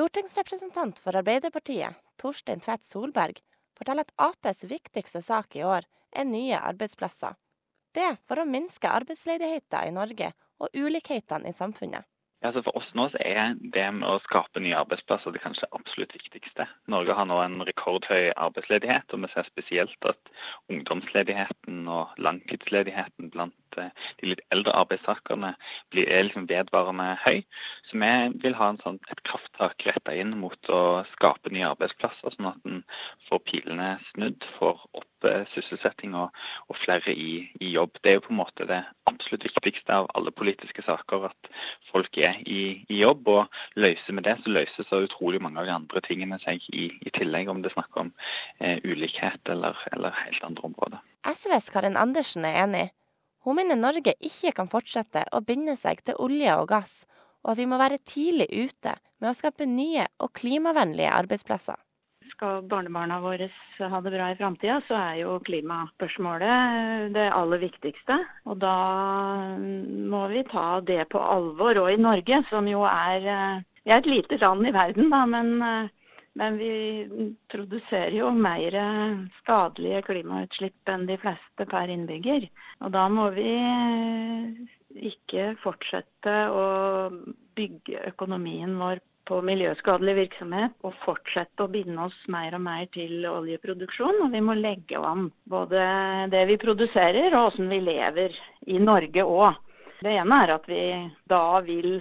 Stortingsrepresentant for Arbeiderpartiet, Torstein Tvedt Solberg, forteller at Aps viktigste sak i år er nye arbeidsplasser. Det for å minske arbeidsledigheten i Norge og ulikhetene i samfunnet. Ja, for oss nå er det med å skape nye arbeidsplasser det kanskje absolutt viktigste. Norge har nå en rekordhøy arbeidsledighet, og vi ser spesielt at ungdomsledigheten og langtidsledigheten blant eh, de litt eldre arbeidstakerne er liksom vedvarende høy. Så vi vil ha sånn, et krafttak retta inn mot å skape nye arbeidsplasser, sånn at en får pilene snudd, får opp eh, sysselsetting og, og flere i, i, jobb. Det er jo på en måte det absolutt viktigste av alle politiske saker, at folk er i, i, jobb. Og løser med det, så løser så utrolig mange av de andre tingene seg i, i tillegg, om det er snakk om eh, ulikhet eller, eller, helt andre områder. SVs Karin Andersen er enig. Hun mener Norge ikke kan fortsette å binde seg til olje og gass, og at vi må være tidlig ute med å skape nye og klimavennlige arbeidsplasser skal barnebarna våre ha det bra i framtida, så er jo klimaspørsmålet det aller viktigste. Og da må vi ta det på alvor. Og i Norge, som jo er eh, Vi er et lite land i verden, da, men, eh, men vi produserer jo mer skadelige klimautslipp enn de fleste per innbygger. Og da må vi ikke fortsette å bygge økonomien vår på miljøskadelig virksomhet og fortsette å binde oss mer og mer til oljeproduksjon. Og vi må legge om både det vi produserer og hvordan vi lever i Norge òg. Det ene er at vi da vil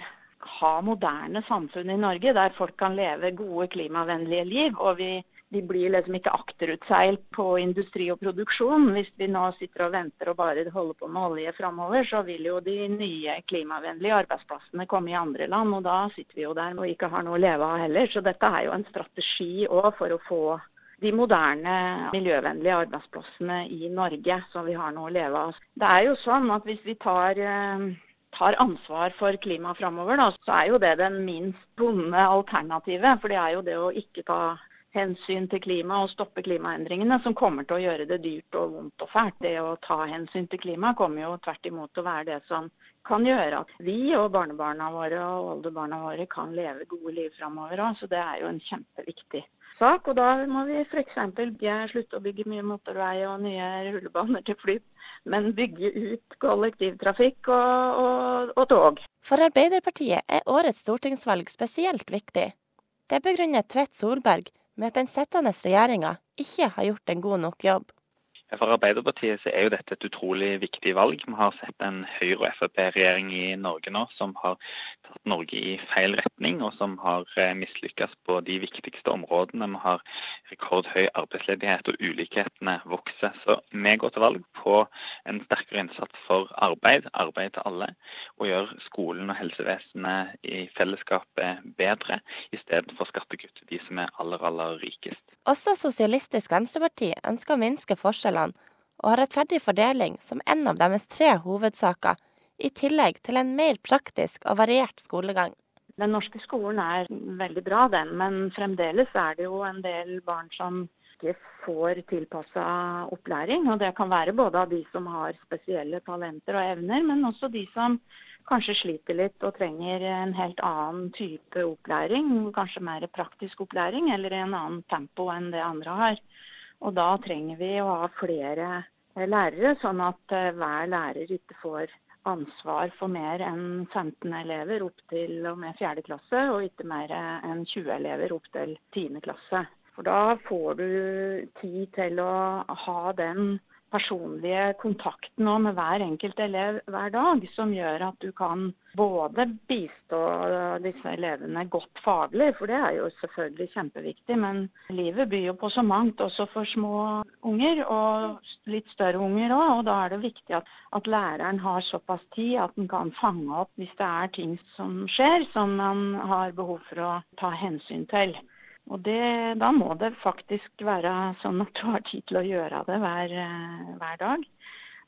ha moderne samfunn i Norge der folk kan leve gode klimavennlige liv. og vi de blir liksom ikke akterutseilt på industri og produksjon. Hvis vi nå sitter og venter og bare holder på med olje framover, så vil jo de nye klimavennlige arbeidsplassene komme i andre land. Og da sitter vi jo der og ikke har noe å leve av heller. Så dette er jo en strategi òg for å få de moderne, miljøvennlige arbeidsplassene i Norge, som vi har noe å leve av. Det er jo sånn at hvis vi tar eh, tar ansvar for klimaet framover, så er jo det den minst vonde alternativet. For det er jo det å ikke ta hensyn til klima og stoppe klimaendringene, som kommer til å gjøre det dyrt og vondt og fælt. Det å ta hensyn til klima kommer jo tvert imot til å være det som kan gjøre at vi og barnebarna våre og oldebarna våre kan leve gode liv framover òg. Så det er jo en kjempeviktig sak. Og da må vi f.eks. slutte å bygge mye motorvei og nye rullebaner til fly, men bygge ut kollektivtrafikk og, og, og tog. For Arbeiderpartiet er årets stortingsvalg spesielt viktig. Det begrunner Tvedt Solberg med at den sittende regjeringa ikke har gjort en god nok jobb. For Arbeiderpartiet så er jo dette et utrolig viktig valg. Vi har sett en Høyre- og Frp-regjering i Norge nå som har tatt Norge i feil retning, og som har eh, mislykkes på de viktigste områdene. Vi har rekordhøy arbeidsledighet, og ulikhetene vokser. Så vi går til valg på en sterkere innsats for arbeid, arbeid til alle, og gjøre skolen og helsevesenet i fellesskapet bedre, istedenfor skattekutt til de som er aller, aller rikest. Også Sosialistisk Venstreparti ønsker å minske forskjellene og har rettferdig fordeling som en av deres tre hovedsaker, i tillegg til en mer praktisk og variert skolegang. Den norske skolen er veldig bra, den, men fremdeles er det jo en del barn som ikke får tilpassa opplæring. og Det kan være både av de som har spesielle talenter og evner, men også de som kanskje sliter litt og trenger en helt annen type opplæring. Kanskje mer praktisk opplæring eller en annen tempo enn det andre har. Og da trenger vi å ha flere eh, lærere, sånn at eh, hver lærer ikke får ansvar for mer enn 15 elever opp til og med 4. klasse, og ikke mer enn 20 elever opp til 10. klasse. For da får du tid til å ha den personlige kontakten med hver enkelt elev hver dag, som gjør at du kan både bistå disse elevene godt faglig, for det er jo selvfølgelig kjempeviktig, men livet byr jo på så mangt også for små unger, og litt større unger òg. Og da er det viktig at, at læreren har såpass tid at den kan fange opp hvis det er ting som skjer som man har behov for å ta hensyn til. Og det, Da må det faktisk være sånn at du har tid til å gjøre det hver, eh, hver, dag.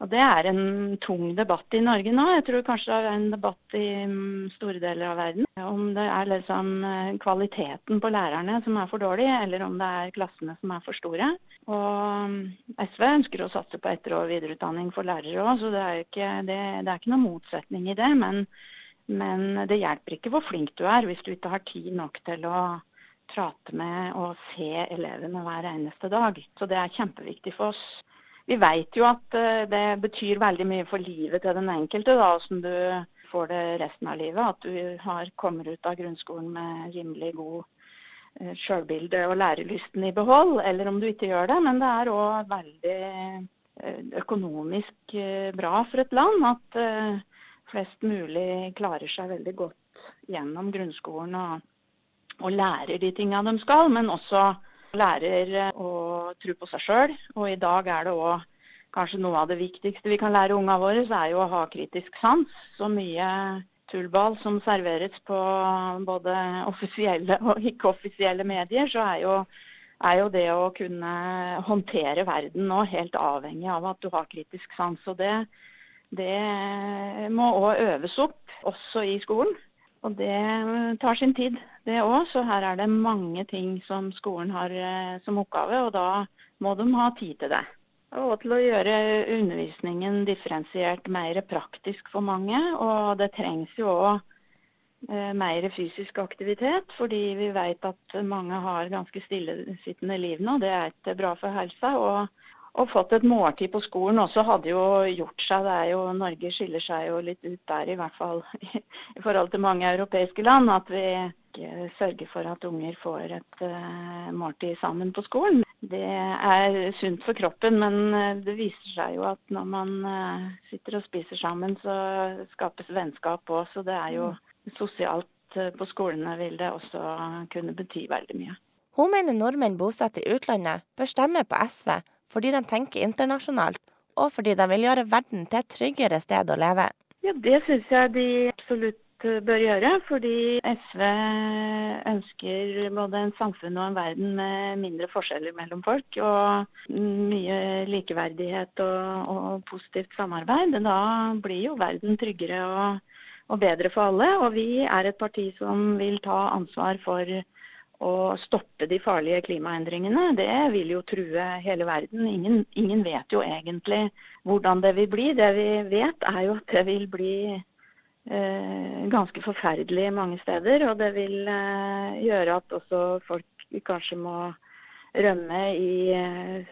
Og Det er en tung debatt i Norge nå. Jeg tror kanskje det er en debatt i mm, store deler av verden. Om det er liksom eh, kvaliteten på lærerne som er for dårlig, eller om det er klassene som er for store. Og mm, SV ønsker å satse på etter- og videreutdanning for lærere òg, så det er, ikke, det, det er ikke noen motsetning i det. Men Men det hjelper ikke hvor flink du er hvis du ikke har tid nok til å prate med og se elevene hver eneste dag. Så det er kjempeviktig for oss. Vi vet jo at eh, det betyr veldig mye for livet til den enkelte, da, hvordan du får det resten av livet. At du har, kommer ut av grunnskolen med rimelig god eh, sjølbilde og lærelysten i behold, eller om du ikke gjør det. Men det er òg veldig eh, økonomisk bra for et land at flest mulig klarer seg veldig godt gjennom grunnskolen og, og lærer de tinga de skal, men også lærer å tro på seg sjøl. Og i dag er det òg kanskje noe av det viktigste vi kan lære ungene våre, så er jo å ha kritisk sans. Så mye tullball som serveres på både offisielle og ikke-offisielle medier, så er jo, er jo, det å kunne håndtere verden nå helt avhengig av at du har kritisk sans. Og det, det må òg øves opp, også i skolen. Og det tar sin tid, det òg. Så her er det mange ting som skolen har eh, som oppgave, og da må de ha tid til det. Og til å gjøre undervisningen differensiert mer praktisk for mange. Og det trengs jo òg eh, mer fysisk aktivitet, fordi vi vet at mange har ganske stillesittende liv nå. Det er ikke bra for helsa. og og fått et måltid på skolen også hadde jo gjort seg. Det er jo, Norge skiller seg jo litt ut der, i hvert fall i forhold til mange europeiske land. At vi ikke sørger for at unger får et uh, måltid sammen på skolen. Det er sunt for kroppen, men eh, det viser seg jo at når man uh, sitter og spiser sammen, så skapes vennskap òg. Så det er jo mm. sosialt uh, på skolene vil det også kunne bety veldig mye. Hun mener nordmenn bosatt i utlandet bør stemme på SV fordi de tenker internasjonalt, og fordi de vil gjøre verden til et tryggere sted å leve. Ja, Det syns jeg de absolutt eh, bør gjøre. Fordi SV ønsker både en samfunn og en verden med mindre forskjeller mellom folk. Og mye likeverdighet og, og positivt samarbeid. Da blir jo verden tryggere og, og bedre for alle. Og vi er et parti som vil ta ansvar for å stoppe de farlige klimaendringene, det vil jo true hele verden. Ingen, ingen, vet jo egentlig hvordan det vil bli. Det vi vet er jo at det vil bli eh, ganske forferdelig mange steder. Og det vil eh, gjøre at også folk kanskje må rømme i eh,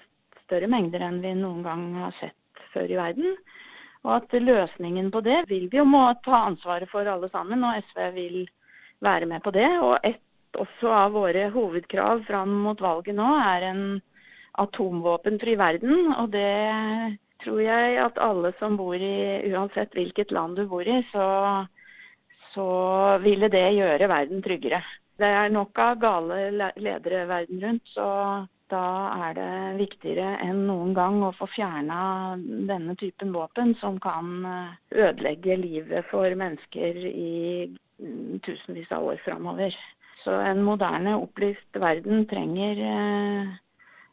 større mengder enn vi noen gang har sett før i verden. Og at løsningen på det vil vi jo må ta ansvaret for alle sammen, og SV vil være med på det. Og et også av våre hovedkrav fram mot valget nå, er en atomvåpenfri verden. Og det tror jeg at alle som bor i, uansett hvilket land du bor i, så, så ville det gjøre verden tryggere. Det er nok av gale ledere verden rundt, så da er det viktigere enn noen gang å få fjerna denne typen våpen som kan eh, ødelegge livet for mennesker i mm, tusenvis av år framover. Så en moderne, opplyst verden trenger eh,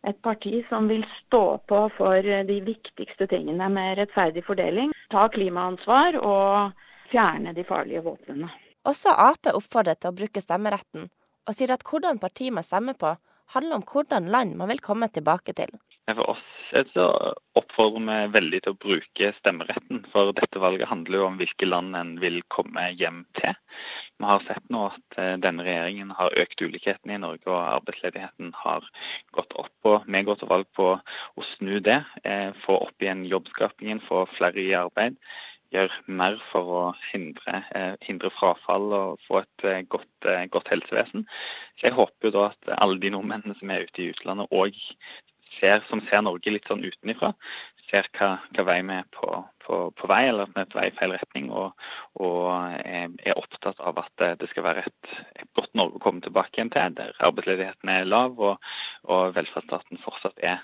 et parti som vil stå på for de viktigste tingene med rettferdig fordeling, ta klimaansvar og fjerne de farlige våpnene. Også Ap oppfordrer til å bruke stemmeretten, og sier at hvordan parti man stemmer på, handler om hvordan land man vil komme tilbake til. For oss så oppfordrer vi veldig til å bruke stemmeretten, for dette valget handler jo om hvilke land en vil komme hjem til. Vi har sett nå at eh, denne regjeringen har økt ulikhetene i Norge, og arbeidsledigheten har gått opp. og Vi går til valg på å snu det, eh, få opp igjen jobbskapingen, få flere i arbeid gjøre mer for å hindre, eh, hindre, frafall og få et godt, godt, helsevesen. Så Jeg håper jo da at alle de nordmennene som er ute i utlandet òg ser, som ser Norge litt sånn utenifra, ser hva, hva vei vi er på, på, på, vei, eller at vi er på vei i feil retning, og, og er opptatt av at det skal være et, et, godt Norge å komme tilbake igjen til, der arbeidsledigheten er lav og, og velferdsstaten fortsatt er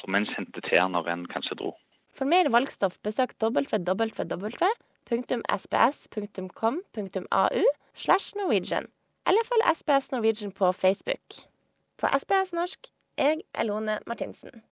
som en kjente til når en kanskje dro. For mer valgstoff, besøk www.sbs.com.au slash Norwegian, eller følg SBS Norwegian på Facebook. På SBS norsk jeg er Lone Martinsen.